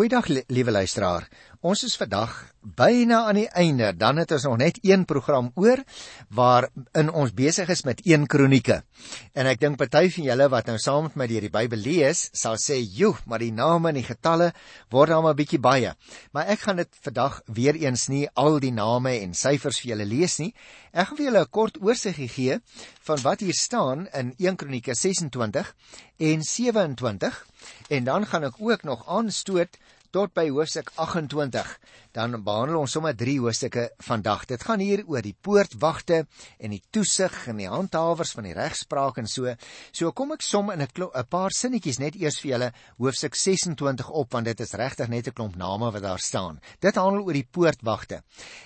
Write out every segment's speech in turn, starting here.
Goeiedag liewe luisteraar. Ons is vandag byna aan die einde. Dan het ons nog net een program oor waarin ons besig is met 1 Kronieke. En ek dink party van julle wat nou saam met my deur die Bybel lees, sal sê, "Joe, maar die name en die getalle word dan maar bietjie baie." Maar ek gaan dit vandag weer eens nie al die name en syfers vir julle lees nie. Ek gaan vir julle 'n kort oorsiggie gee van wat hier staan in 1 Kronieke 26 en 27 en dan gaan ek ook nog aanstoot tot by hoofstuk 28. Dan behandel ons sommer drie hoofstukke vandag. Dit gaan hier oor die poortwagte en die toesig en die handhawers van die regspraak en so. So kom ek som in 'n paar sinnetjies net eers vir julle hoofstuk 26 op want dit is regtig net 'n klomp name wat daar staan. Dit handel oor die poortwagte.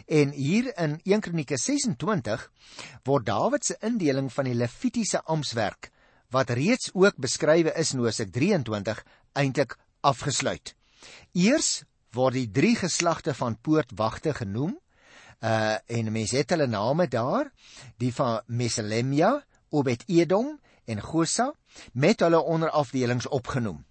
En hier in 1 Kronieke 26 word Dawid se indeling van die Levitiese amptswerk wat reeds ook beskrywe is in Hosea 23 eintlik afgesluit. Eers word die drie geslagte van poortwagte genoem. Uh en mense het hulle name daar, die van Meselemia, Obed-Edom en Gosa met hulle onderafdelings opgenoem.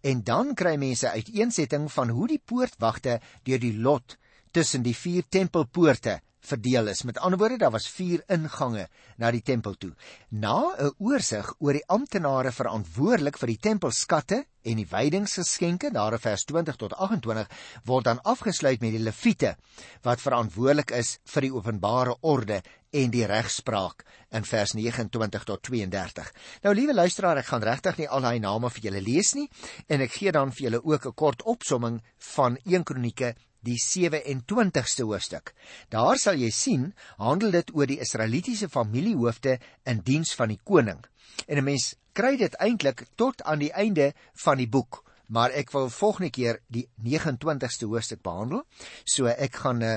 En dan kry mense uiteensetting van hoe die poortwagte deur die lot tussen die vier tempelpoorte verdeel is. Met ander woorde, daar was 4 ingange na die tempel toe. Na 'n oorsig oor die amptenare verantwoordelik vir die tempelskatte en die wydingsgeskenke, daar in vers 20 tot 28, word dan afgesluit met die leviete wat verantwoordelik is vir die openbare orde en die regspraak in vers 29 tot 32. Nou liewe luisteraar, ek gaan regtig nie al daai name vir julle lees nie en ek gee dan vir julle ook 'n kort opsomming van 1 Kronieke die 27ste hoofstuk. Daar sal jy sien, handel dit oor die Israelitiese familiehoofde in diens van die koning. En 'n mens kry dit eintlik tot aan die einde van die boek, maar ek wil volgende keer die 29ste hoofstuk behandel. So ek gaan uh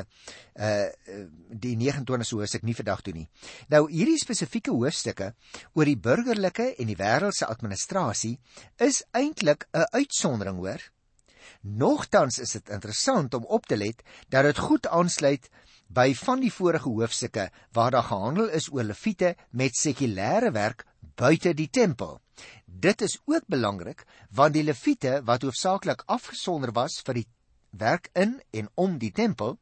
uh die 29ste hoofstuk nie vandag doen nie. Nou hierdie spesifieke hoofstukke oor die burgerlike en die wêreldse administrasie is eintlik 'n uitsondering hoor. Nogtans is dit interessant om op te let dat dit goed aansluit by van die vorige hoofstukke waar daar gehandel is oor leviete met sekulêre werk buite die tempel. Dit is ook belangrik want die leviete wat hoofsaaklik afgesonder was vir die werk in en om die tempel,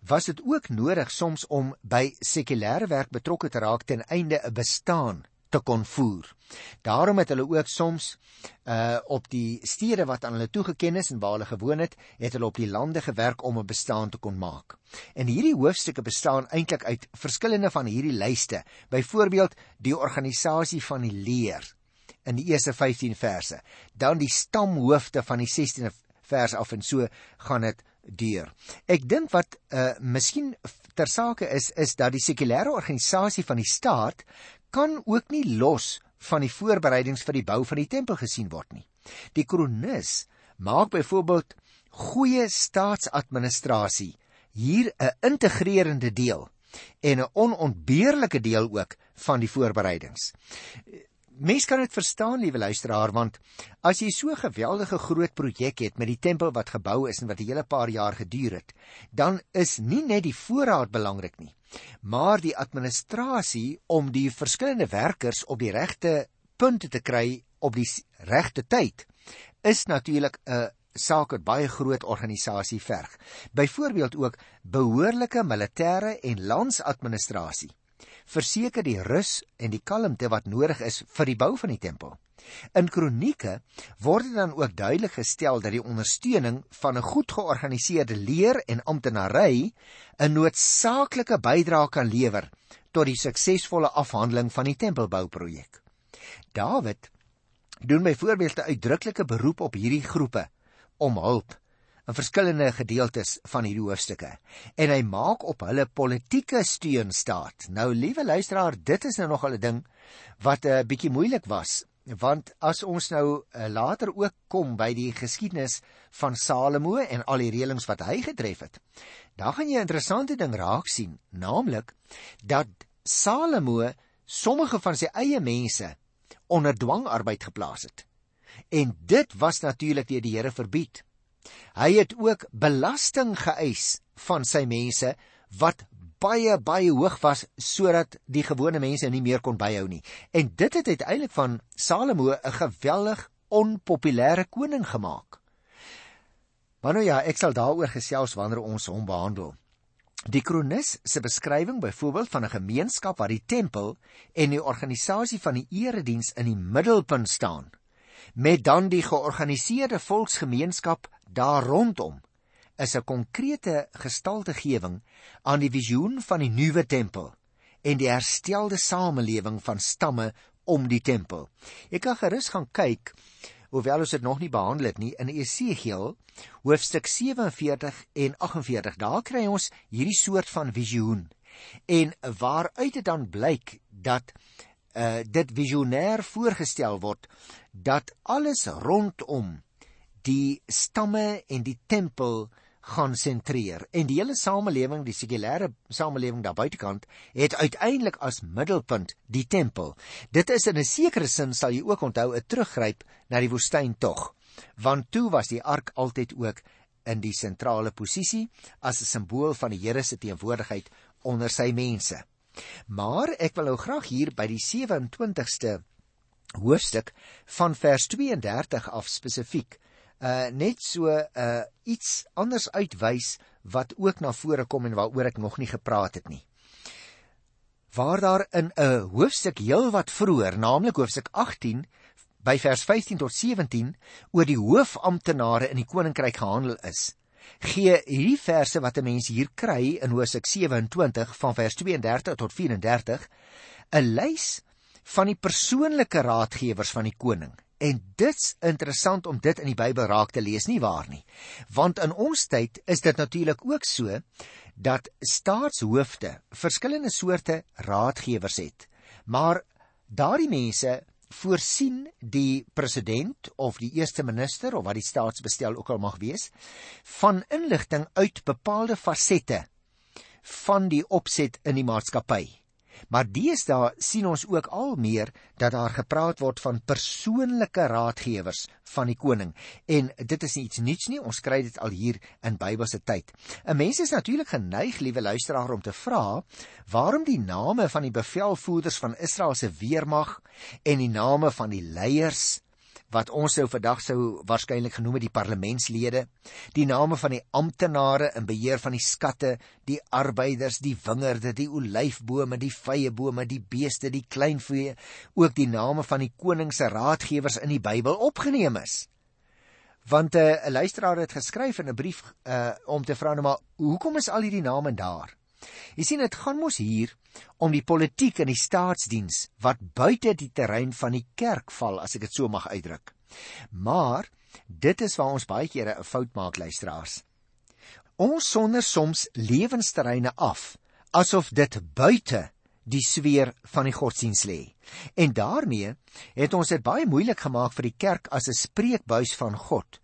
was dit ook nodig soms om by sekulêre werk betrokke te raak ten einde 'n bestaan te kon voer. Daarom het hulle ook soms uh op die stede wat aan hulle toegeken is en waar hulle gewoon het, het hulle op die lande gewerk om 'n bestaan te kon maak. En hierdie hoofstukke bestaan eintlik uit verskillende van hierdie lyste. Byvoorbeeld die organisasie van die leer in die eerste 15 verse, dan die stamhoofde van die 16de vers af en so gaan dit deur. Ek dink wat uh miskien ter sake is is dat die sekulêre organisasie van die staat kan ook nie los van die voorbereidings vir die bou van die tempel gesien word nie. Die kronikus maak byvoorbeeld goeie staatsadministrasie hier 'n integrerende deel en 'n onontbeerlike deel ook van die voorbereidings. Mens kan dit verstaan, liewe luisteraar, want as jy so 'n geweldige groot projek het met die tempel wat gebou is en wat 'n hele paar jaar geduur het, dan is nie net die voorraad belangrik nie, maar die administrasie om die verskillende werkers op die regte punte te kry op die regte tyd is natuurlik 'n saak wat baie groot organisasie verg. Byvoorbeeld ook behoorlike militêre en landsadministrasie verseker die rus en die kalmte wat nodig is vir die bou van die tempel. In kronieke word dit dan ook duidelik gestel dat die ondersteuning van 'n goed georganiseerde leer en amptenary 'n noodsaaklike bydrae kan lewer tot die suksesvolle afhandeling van die tempelbouprojek. Dawid doen byvoorbeeld 'n uitdruklike beroep op hierdie groepe om hulp in verskillende gedeeltes van hierdie hoofstukke en hy maak op hulle politieke steun staat. Nou liewe luisteraar, dit is nou nog 'n ding wat 'n uh, bietjie moeilik was want as ons nou uh, later ook kom by die geskiedenis van Salomo en al die reëlings wat hy getref het, dan gaan jy 'n interessante ding raak sien, naamlik dat Salomo sommige van sy eie mense onder dwangarbeid geplaas het. En dit was natuurlik deur die Here verbied. Hy het ook belasting geëis van sy mense wat baie baie hoog was sodat die gewone mense nie meer kon byhou nie. En dit het uiteindelik van Salomo 'n geweldig onpopulêre koning gemaak. Maar nou ja, ek sal daaroor gesels wanneer ons hom behandel. Die kronikus se beskrywing byvoorbeeld van 'n gemeenskap waar die tempel en die organisasie van die erediens in die middelpunt staan, met dan die georganiseerde volksgemeenskap daar rondom, is 'n konkrete gestaltegewing aan die visioen van die nuwe tempel en die herstelde samelewing van stamme om die tempel. Ek kan gerus gaan kyk hoewel ons dit nog nie behandel het nie in Esegiel hoofstuk 47 en 48 daar kry ons hierdie soort van visioen en waaruit dit dan blyk dat uh, dit visionêr voorgestel word dat alles rondom die stamme en die tempel gaan sentreer. En die hele samelewing die sekulêre samelewing daar buitekant het uiteindelik as middelpunt die tempel. Dit is in 'n sekere sin sal jy ook onthou 'n teruggryp na die woestyn tog want toe was die ark altyd ook in die sentrale posisie as 'n simbool van die Here se teenwoordigheid onder sy mense maar ek wil nou graag hier by die 27ste hoofstuk van vers 32 af spesifiek uh net so uh iets anders uitwys wat ook na vore kom en waaroor ek nog nie gepraat het nie. Waar daar in 'n hoofstuk heelwat vroeër, naamlik hoofstuk 18 by vers 15 tot 17 oor die hoofamptenare in die koninkryk gehandel is, gee hierdie verse wat 'n mens hier kry in hoofstuk 27 van vers 32 tot 34 'n lys van die persoonlike raadgewers van die koning En dit's interessant om dit in die Bybel raak te lees nie waar nie. Want in ons tyd is dit natuurlik ook so dat staatshoofde verskillende soorte raadgewers het. Maar daardie mense voorsien die president of die eerste minister of wat die staatsbestel ook al mag wees van inligting uit bepaalde fasette van die opset in die maatskappy. Maar deesdae sien ons ook al meer dat daar gepraat word van persoonlike raadgewers van die koning. En dit is nie iets nuuts nie, ons kry dit al hier in Bybelse tyd. 'n Mens is natuurlik geneig, liewe luisteraar, om te vra, waarom die name van die bevelvoerders van Israel se weermag en die name van die leiers wat ons sou vandag sou waarskynlik genoem het die parlementslede, die name van die amptenare in beheer van die skatte, die arbeiders, die wingerde, die olyfbome, die vyebome, die beeste, die kleinvee, ook die name van die koning se raadgewers in die Bybel opgeneem is. Want eh, 'n uh, luisteraar het geskryf in 'n brief uh, om te vra nou maar hoekom is al hierdie name daar? Jy sien dit gaan mos hier om die politiek en die staatsdiens wat buite die terrein van die kerk val as ek dit so mag uitdruk. Maar dit is waar ons baie kere 'n fout maak luisteraars. Ons sonder soms lewensterreine af asof dit buite die sfeer van die godsdiens lê. En daarmee het ons dit baie moeilik gemaak vir die kerk as 'n spreekbuis van God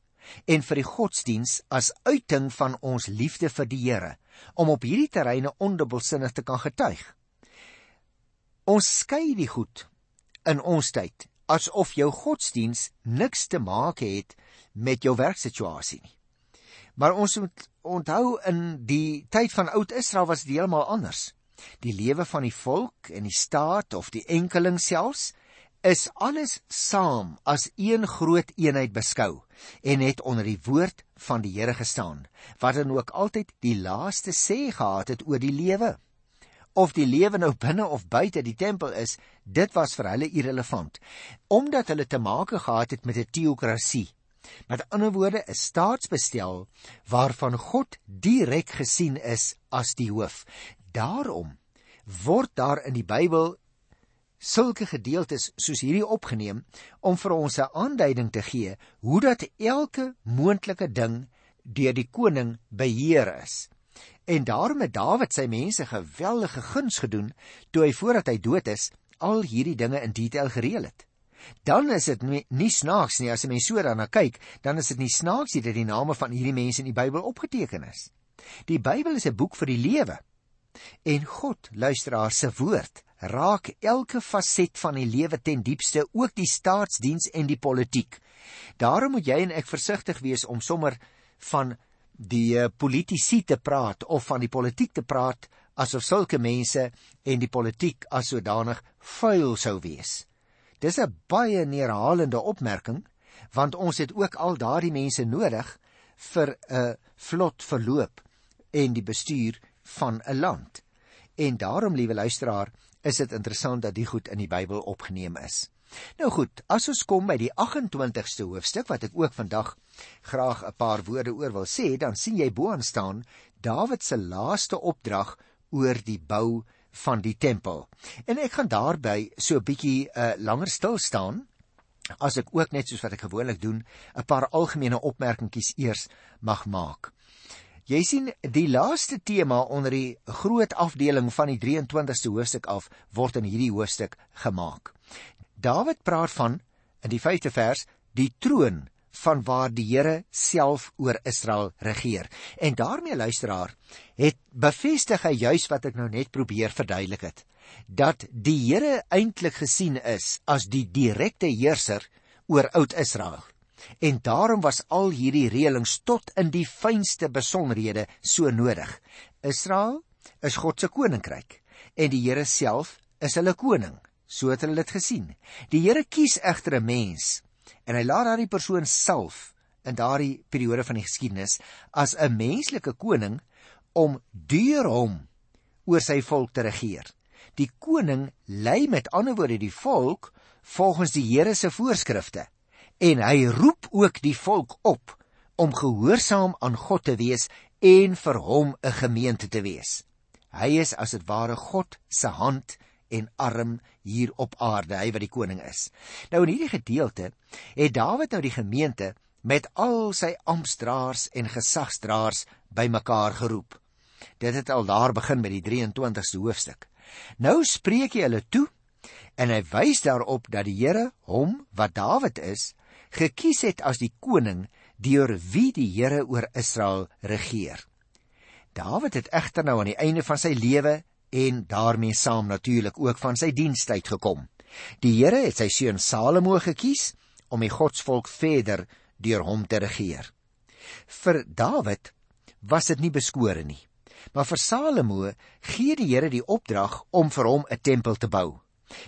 en vir die godsdiens as uiting van ons liefde vir die Here om op hierdie terreine ondubbelsinnig te kan getuig. Ons skei die goed in ons tyd asof jou godsdiens niks te maak het met jou werksituasie nie. Maar ons moet onthou in die tyd van oud Israel was dit heeltemal anders. Die lewe van die volk en die staat of die enkeling selfs is alles saam as een groot eenheid beskou en het onder die woord van die Here gestaan wat dan ook altyd die laaste sê gehad het oor die lewe? Of die lewe nou binne of buite die tempel is dit was vir hulle irrelevant omdat hulle te maak gehad het met 'n teokrasie met ander woorde 'n staatsbestel waarvan God direk gesien is as die hoof. Daarom word daar in die Bybel sulke gedeeltes soos hierdie opgeneem om vir ons 'n aanduiding te gee hoe dat elke moontlike ding deur die koning beheer is. En daarom het Dawid sy mense geweldige guns gedoen toe hy voordat hy dood is al hierdie dinge in detail gereël het. Dan is dit nie, snaaks nie as 'n mens so daarna kyk, dan is dit nie snaaks nie dat die name van hierdie mense in die Bybel opgeteken is. Die Bybel is 'n boek vir die lewe. En God, luisteraar se woord, raak elke faset van die lewe ten diepste, ook die staatsdiens en die politiek. Daarom moet jy en ek versigtig wees om sommer van die eh, politici te praat of van die politiek te praat asof sulke mense en die politiek as sodanig vuil sou wees. Dis 'n baie neerhalende opmerking want ons het ook al daardie mense nodig vir 'n vlot verloop en die bestuur van 'n land. En daarom, liewe luisteraar, is dit interessant dat die goed in die Bybel opgeneem is. Nou goed, as ons kom by die 28ste hoofstuk wat ek ook vandag graag 'n paar woorde oor wil sê, dan sien jy bo-aan staan Dawid se laaste opdrag oor die bou van die tempel. En ek gaan daarby so 'n bietjie uh, langer stil staan as ek ook net soos wat ek gewoonlik doen, 'n paar algemene opmerkingies eers mag maak. Jy sien, die laaste tema onder die groot afdeling van die 23ste hoofstuk af word in hierdie hoofstuk gemaak. Dawid praat van in die 5de vers die troon van waar die Here self oor Israel regeer. En daarmee luisteraar, het bevestig hy juis wat ek nou net probeer verduidelik het, dat die Here eintlik gesien is as die direkte heerser oor Oud-Israel. En daarom was al hierdie reëlings tot in die fynste besonderhede so nodig. Israel is God se koninkryk en die Here self is hulle koning. So het hulle dit gesien. Die Here kies egter 'n mens en hy laat daardie persoon self in daardie periode van die geskiedenis as 'n menslike koning om deur hom oor sy volk te regeer. Die koning lei met ander woorde die volk volgens die Here se voorskrifte en hy roep ook die volk op om gehoorsaam aan God te wees en vir hom 'n gemeente te wees. Hy is as dit ware God se hand en arm hier op aarde, hy wat die koning is. Nou in hierdie gedeelte het Dawid nou die gemeente met al sy amptdraers en gesagsdraers bymekaar geroep. Dit het al daar begin met die 23ste hoofstuk. Nou spreek hy hulle toe en hy wys daarop dat die Here hom wat Dawid is gekies het as die koning deur wie die Here oor Israel regeer. Dawid het egter nou aan die einde van sy lewe en daarmee saam natuurlik ook van sy dienstyd gekom. Die Here het sy seun Salomo gekies om die godsvolk verder deur hom te regeer. Vir Dawid was dit nie beskore nie. Maar vir Salomo gee die Here die opdrag om vir hom 'n tempel te bou.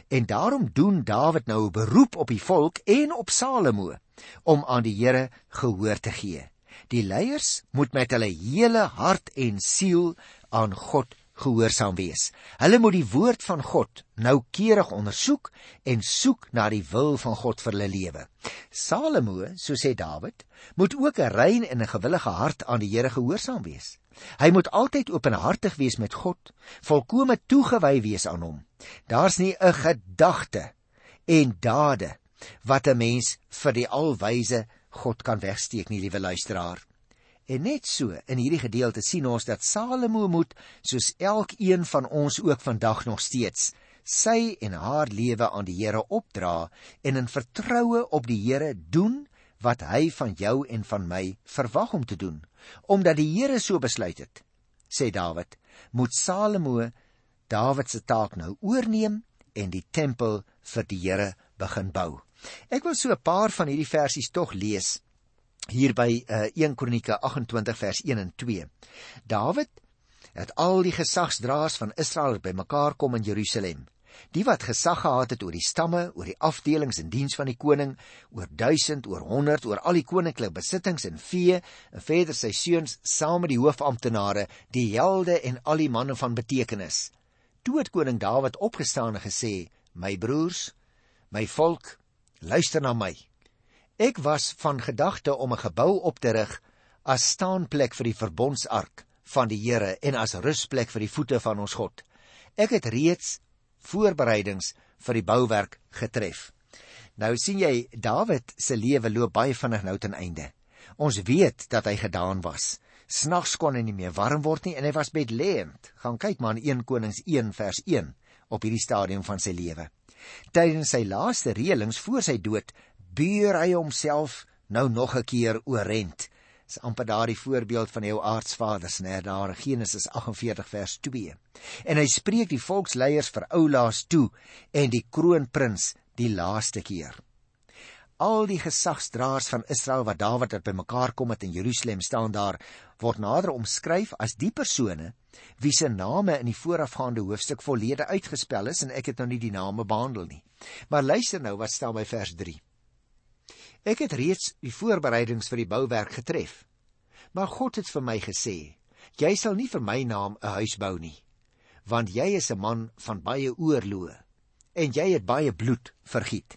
En daarom doen Dawid nou 'n beroep op die volk en op Salomo om aan die Here gehoor te gee. Die leiers moet met hulle hele hart en siel aan God gehoorsaam wees. Hulle moet die woord van God noukeurig ondersoek en soek na die wil van God vir hulle lewe. Salomo, so sê Dawid, moet ook 'n rein en 'n gewillige hart aan die Here gehoorsaam wees. Hy moet altyd openhartig wees met God, volkome toegewy wees aan hom. Daar's nie 'n gedagte en dade wat 'n mens vir die alwyse God kan wegsteek nie, liewe luisteraar. En net so in hierdie gedeelte sien ons dat Salomo moet soos elkeen van ons ook vandag nog steeds sy en haar lewe aan die Here opdra en in vertroue op die Here doen wat hy van jou en van my verwag om te doen omdat die Here so besluit het, sê Dawid, moet Salomo Dawid se taak nou oorneem en die tempel vir die Here begin bou. Ek wil so 'n paar van hierdie versies tog lees hier by uh, 1 Kronieke 28 vers 1 en 2. Dawid het al die gesagsdraers van Israel bymekaar kom in Jerusalem Die wat gesag gehad het oor die stamme, oor die afdelings in diens van die koning, oor 1000, oor 100, oor al die koninklike besittings en vee, en verder sy seuns saam met die hoofamptenare, die helde en al die manne van betekenis. Toe het koning Dawid opgestaan en gesê: "My broers, my volk, luister na my. Ek was van gedagte om 'n gebou op te rig as staanplek vir die verbondsark van die Here en as rusplek vir die voete van ons God. Ek het reeds voorbereidings vir die bouwerk getref. Nou sien jy Dawid se lewe loop baie vinnig nou ten einde. Ons weet dat hy gedaan was. Snags kon hy nie meer warm word nie en hy was bedlêend. Gaan kyk maar in 1 Konings 1 vers 1 op hierdie stadium van sy lewe. Tydens sy laaste reëlings voor sy dood, buur hy homself nou nog 'n keer oorent is amper daardie voorbeeld van jou aardsvaders nê daar Genesis 48 vers 2 en hy spreek die volksleiers vir oulaas toe en die kroonprins die laaste keer al die gesagsdraers van Israel wat Dawid het bymekaar kom het in Jerusalem staan daar word nader omskryf as die persone wie se name in die voorafgaande hoofstuk volledig uitgespel is en ek het nou nie die name behandel nie maar luister nou wat staan by vers Ek het reeds die voorbereidings vir die bouwerk getref. Maar God het vir my gesê: "Jy sal nie vir my naam 'n huis bou nie, want jy is 'n man van baie oorloë en jy het baie bloed vergiet."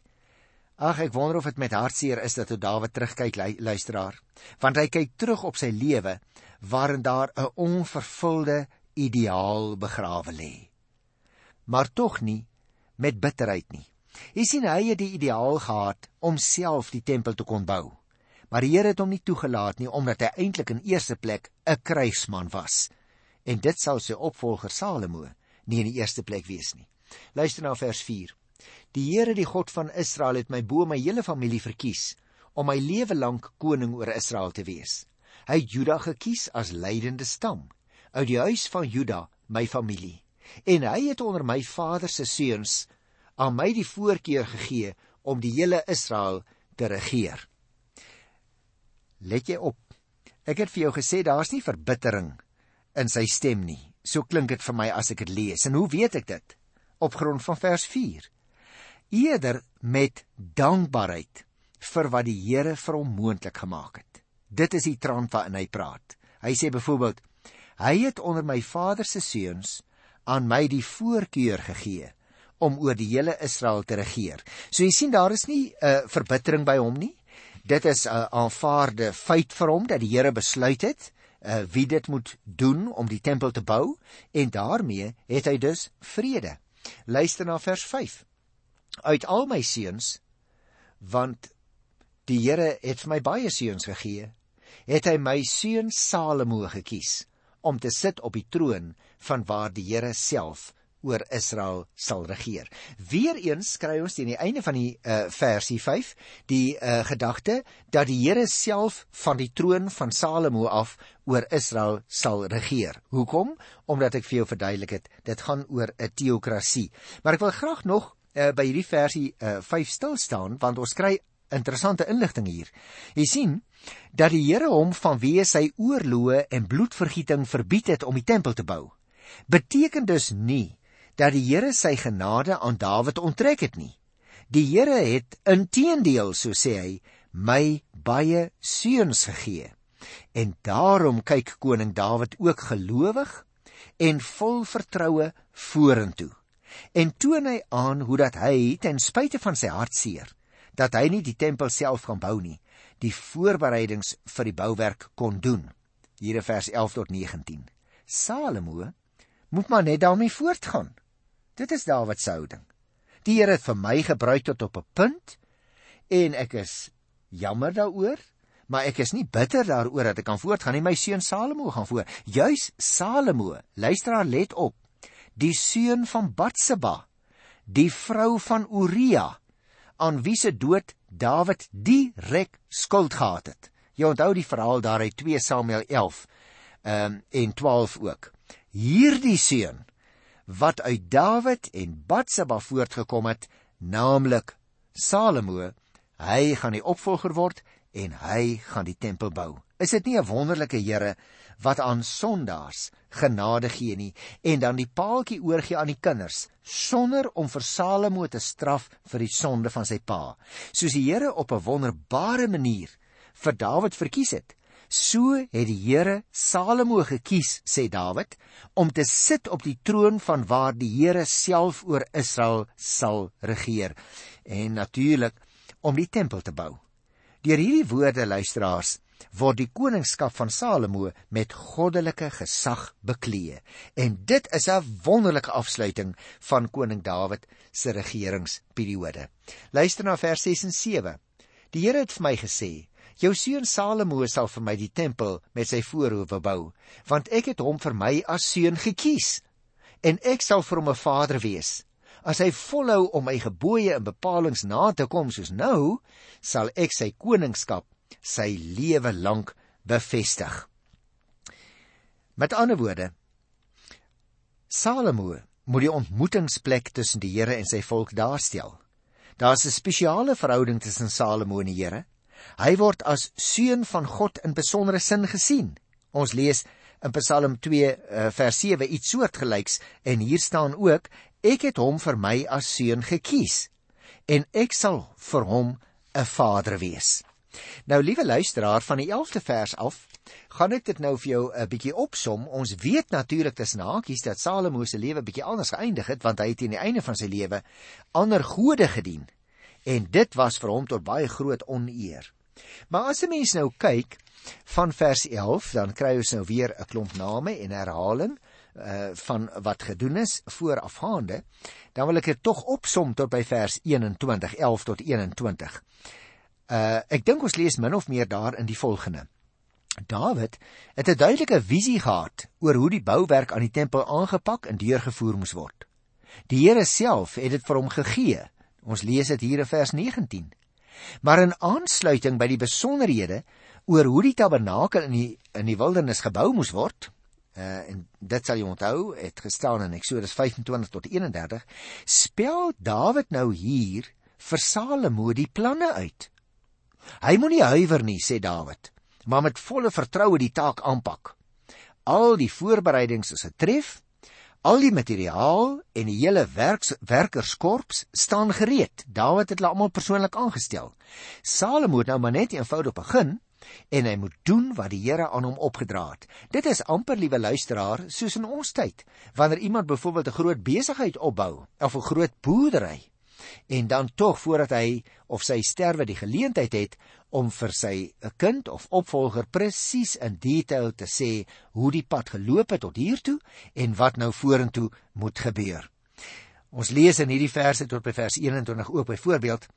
Ag, ek wonder of dit met hartseer is dat Dawid terugkyk, luisteraar, want hy kyk terug op sy lewe waarin daar 'n onvervulde ideaal begrawe lê. Maar tog nie met bitterheid nie. Jy sien hy het die ideaal gehad om self die tempel te kon bou. Maar die Here het hom nie toegelaat nie omdat hy eintlik in eerste plek 'n krygsman was. En dit sal sy opvolger Salomo nie in die eerste plek wees nie. Luister na vers 4. Die Here, die God van Israel, het my bo my hele familie verkies om my lewe lank koning oor Israel te wees. Hy het Juda gekies as leidende stam uit die huis van Juda, my familie. En hy het onder my vader se seuns aan my die voorkeur gegee om die hele Israel te regeer. Let jy op. Ek het vir jou gesê daar's nie verbittering in sy stem nie. So klink dit vir my as ek dit lees. En hoe weet ek dit? Op grond van vers 4. Eerder met dankbaarheid vir wat die Here vir hom moontlik gemaak het. Dit is die trant waarin hy praat. Hy sê byvoorbeeld: Hy het onder my vader se seuns aan my die voorkeur gegee om oor die hele Israel te regeer. So jy sien daar is nie 'n uh, verbittering by hom nie. Dit is 'n uh, aanvaarde feit vir hom dat die Here besluit het uh, wie dit moet doen om die tempel te bou en daarmee het hy dus vrede. Luister na vers 5. Uit al my seuns want die Here het vir my baie seuns gegee, het hy my seun Salomo gekies om te sit op die troon van waar die Here self oor Israel sal regeer. Weereens kry ons teen die einde van die uh, versie 5 die uh, gedagte dat die Here self van die troon van Salomo af oor Israel sal regeer. Hoekom? Omdat ek vir jou verduidelik het, dit gaan oor 'n teokrasie. Maar ek wil graag nog uh, by hierdie versie uh, 5 stil staan want ons kry interessante inligting hier. Jy sien dat die Here hom vanweë sy oorloë en bloedvergieting verbied het om die tempel te bou. Beteken dus nie dat die Here sy genade aan Dawid onttrek het nie. Die Here het inteendeel, so sê hy, my baie seuns gegee. En daarom kyk koning Dawid ook gelowig en vol vertroue vorentoe. En toon hy aan hoe dat hy ten spyte van sy hartseer dat hy nie die tempel self gaan bou nie, die voorbereidings vir die bouwerk kon doen. Hier in vers 11 tot 19. Salomo moet maar net daarmee voortgaan. Dit is Dawid se houding. Die Here het vir my gebruik tot op 'n punt en ek is jammer daaroor, maar ek is nie bitter daaroor dat ek kan voortgaan nie. My seun Salomo gaan voor. Juis Salomo, luisteraar let op. Die seun van Batseba, die vrou van Uria, aan wie se dood Dawid direk skuld gehad het. Jy onthou die verhaal daar uit 2 Samuel 11 ehm um, en 12 ook. Hierdie seun wat uit Dawid en Batseba voortgekom het, naamlik Salomo, hy gaan die opvolger word en hy gaan die tempel bou. Is dit nie 'n wonderlike Here wat aan sondaars genade gee nie en dan die paaltjie oorgie aan die kinders sonder om vir Salomo te straf vir die sonde van sy pa, soos die Here op 'n wonderbare manier vir Dawid verkies het So het die Here Salomo gekies, sê Dawid, om te sit op die troon van waar die Here self oor Israel sal regeer en natuurlik om die tempel te bou. Deur hierdie woorde luisteraars word die koningskap van Salomo met goddelike gesag beklee en dit is 'n wonderlike afsluiting van koning Dawid se regeringsperiode. Luister na vers 6 en 7. Die Here het vir my gesê: Jou seun Salomo sal vir my die tempel met sy voorhoewe bou, want ek het hom vir my as seun gekies en ek sal vir hom 'n vader wees. As hy volhou om my gebooie en bepalinge na te kom soos nou, sal ek sy koningskap sy lewe lank bevestig. Met ander woorde, Salomo moet die ontmoetingsplek tussen die Here en sy volk daarstel. Daar's 'n spesiale verhouding tussen Salomo en die Here. Hy word as seun van God in besondere sin gesien. Ons lees in Psalm 2 uh, eh, vers 7 iets soortgelyks en hier staan ook ek het hom vir my as seun gekies en ek sal vir hom 'n vader wees. Nou liewe luisteraar van die 11de vers af, gaan ek dit nou vir jou 'n bietjie opsom. Ons weet natuurlik tussen hakies dat Salomo se lewe bietjie anders geëindig het want hy het teen die einde van sy lewe ander gode gedien en dit was vir hom tot baie groot oneer. Maar as 'n mens nou kyk van vers 11, dan kry ons nou weer 'n klomp name en herhaling uh van wat gedoen is voorafgaande, dan wil ek dit tog opsom tot by vers 21, 11 tot 21. Uh ek dink ons lees min of meer daar in die volgende. Dawid het 'n duidelike visie gehad oor hoe die bouwerk aan die tempel aangepak en deurgevoer moes word. Die Here self het dit vir hom gegee. Ons lees dit hier in vers 19. Maar in aansluiting by die besonderhede oor hoe die tabernakel in die in die wildernis gebou moes word, uh, en dit sal jy onthou, het gestaan in Eksodus 25 tot 31, spel Dawid nou hier vir Salomo die planne uit. Hy moenie huiwer nie, sê Dawid, maar met volle vertroue die taak aanpak. Al die voorbereidings is getref, al die materiaal en die hele werks, werkerskorps staan gereed. Dawid het hulle almal persoonlik aangestel. Salomo het nou maar net eenvoudig begin en hy moet doen wat die Here aan hom opgedra het. Dit is amper liewe luisteraar soos in ons tyd, wanneer iemand byvoorbeeld 'n groot besigheid opbou of 'n groot boerdery en dan tog voordat hy of sy sterwe die geleentheid het om vir sy 'n kind of opvolger presies in detail te sê hoe die pad geloop het tot hier toe en wat nou vorentoe moet gebeur. Ons lees in hierdie verse tot by vers 21 ook byvoorbeeld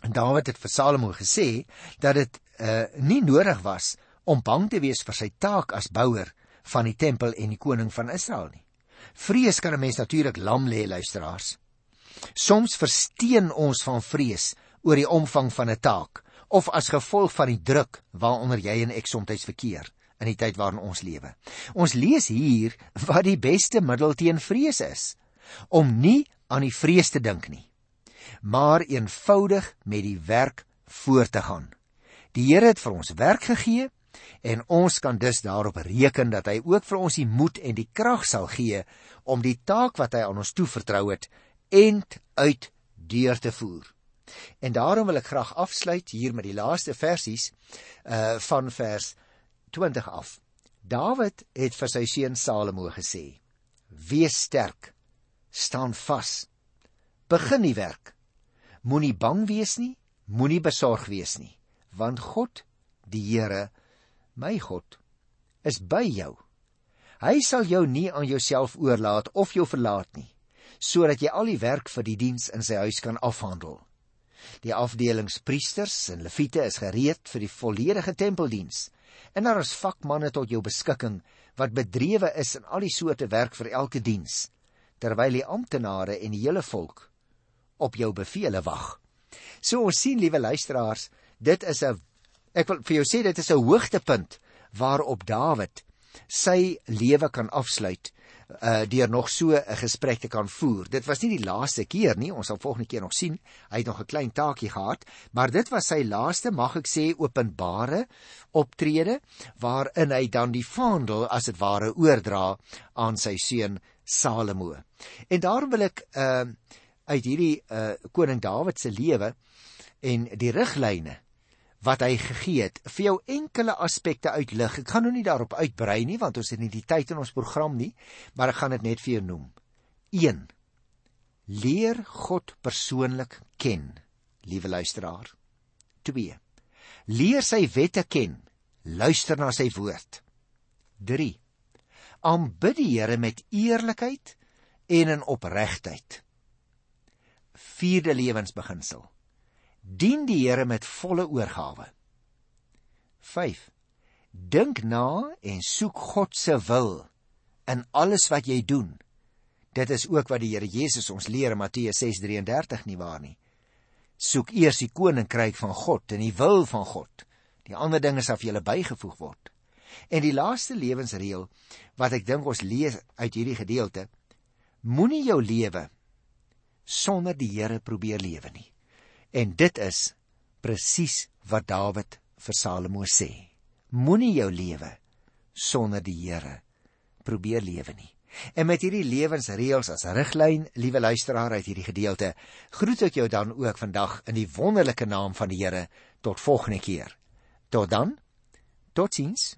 En Dawid het vir Salomo gesê dat dit uh nie nodig was om bang te wees vir sy taak as bouer van die tempel en die koning van Israel nie. Vrees kan 'n mens natuurlik lam lê luisteraars. Soms versteen ons van vrees oor die omvang van 'n taak of as gevolg van die druk waaronder jy en ek soms verkeer in die tyd waarin ons lewe. Ons lees hier wat die beste middel teen vrees is om nie aan die vrees te dink nie maar eenvoudig met die werk voort te gaan. Die Here het vir ons werk gegee en ons kan dus daarop reken dat hy ook vir ons die moed en die krag sal gee om die taak wat hy aan ons toevertrou het end uit deur te voer. En daarom wil ek graag afsluit hier met die laaste versies uh van vers 20 af. Dawid het vir sy seun Salomo gesê: "Wees sterk, staan vas. Begin die werk Moenie bang wees nie, moenie besorg wees nie, want God, die Here, my God, is by jou. Hy sal jou nie aan jouself oorlaat of jou verlaat nie, sodat jy al die werk vir die diens in sy huis kan afhandel. Die afdelingspriesters en leviete is gereed vir die volledige tempeldiens en daar is vakmanne tot jou beskikking wat bedrywe is in al die soorte werk vir elke diens terwyl die amptenare en die hele volk op jou bevele wag. So ons sien liewe luisteraars, dit is 'n ek wil vir jou sê dit is 'n hoogtepunt waarop Dawid sy lewe kan afsluit uh deur nog so 'n gesprek te kan voer. Dit was nie die laaste keer nie, ons sal volgende keer nog sien. Hy het nog 'n klein taakie gehad, maar dit was sy laaste, mag ek sê, openbare optrede waarin hy dan die vaandel as dit ware oordra aan sy seun Salomo. En daarom wil ek uh uit hierdie uh, koning Dawid se lewe en die riglyne wat hy gegee het vir jou enkele aspekte uitlig. Ek gaan nou nie daarop uitbrei nie want ons het nie die tyd in ons program nie, maar ek gaan dit net vir jou noem. 1. Leer God persoonlik ken, liewe luisteraar. 2. Leer sy wette ken. Luister na sy woord. 3. Aanbid die Here met eerlikheid en in opregtheid vierde lewensbeginsel. Dien die Here met volle oorgawe. 5. Dink na en soek God se wil in alles wat jy doen. Dit is ook wat die Here Jesus ons leer in Matteus 6:33 nie waar nie. Soek eers die koninkryk van God en die wil van God. Die ander dinge sal vir julle bygevoeg word. En die laaste lewensreël wat ek dink ons lees uit hierdie gedeelte, moenie jou lewe sonder die Here probeer lewe nie. En dit is presies wat Dawid vir Salomo sê. Moenie jou lewe sonder die Here probeer lewe nie. En met hierdie lewensreëls as riglyn, liewe luisteraar uit hierdie gedeelte, groet ek jou dan ook vandag in die wonderlike naam van die Here tot volgende keer. Tot dan. Totsiens.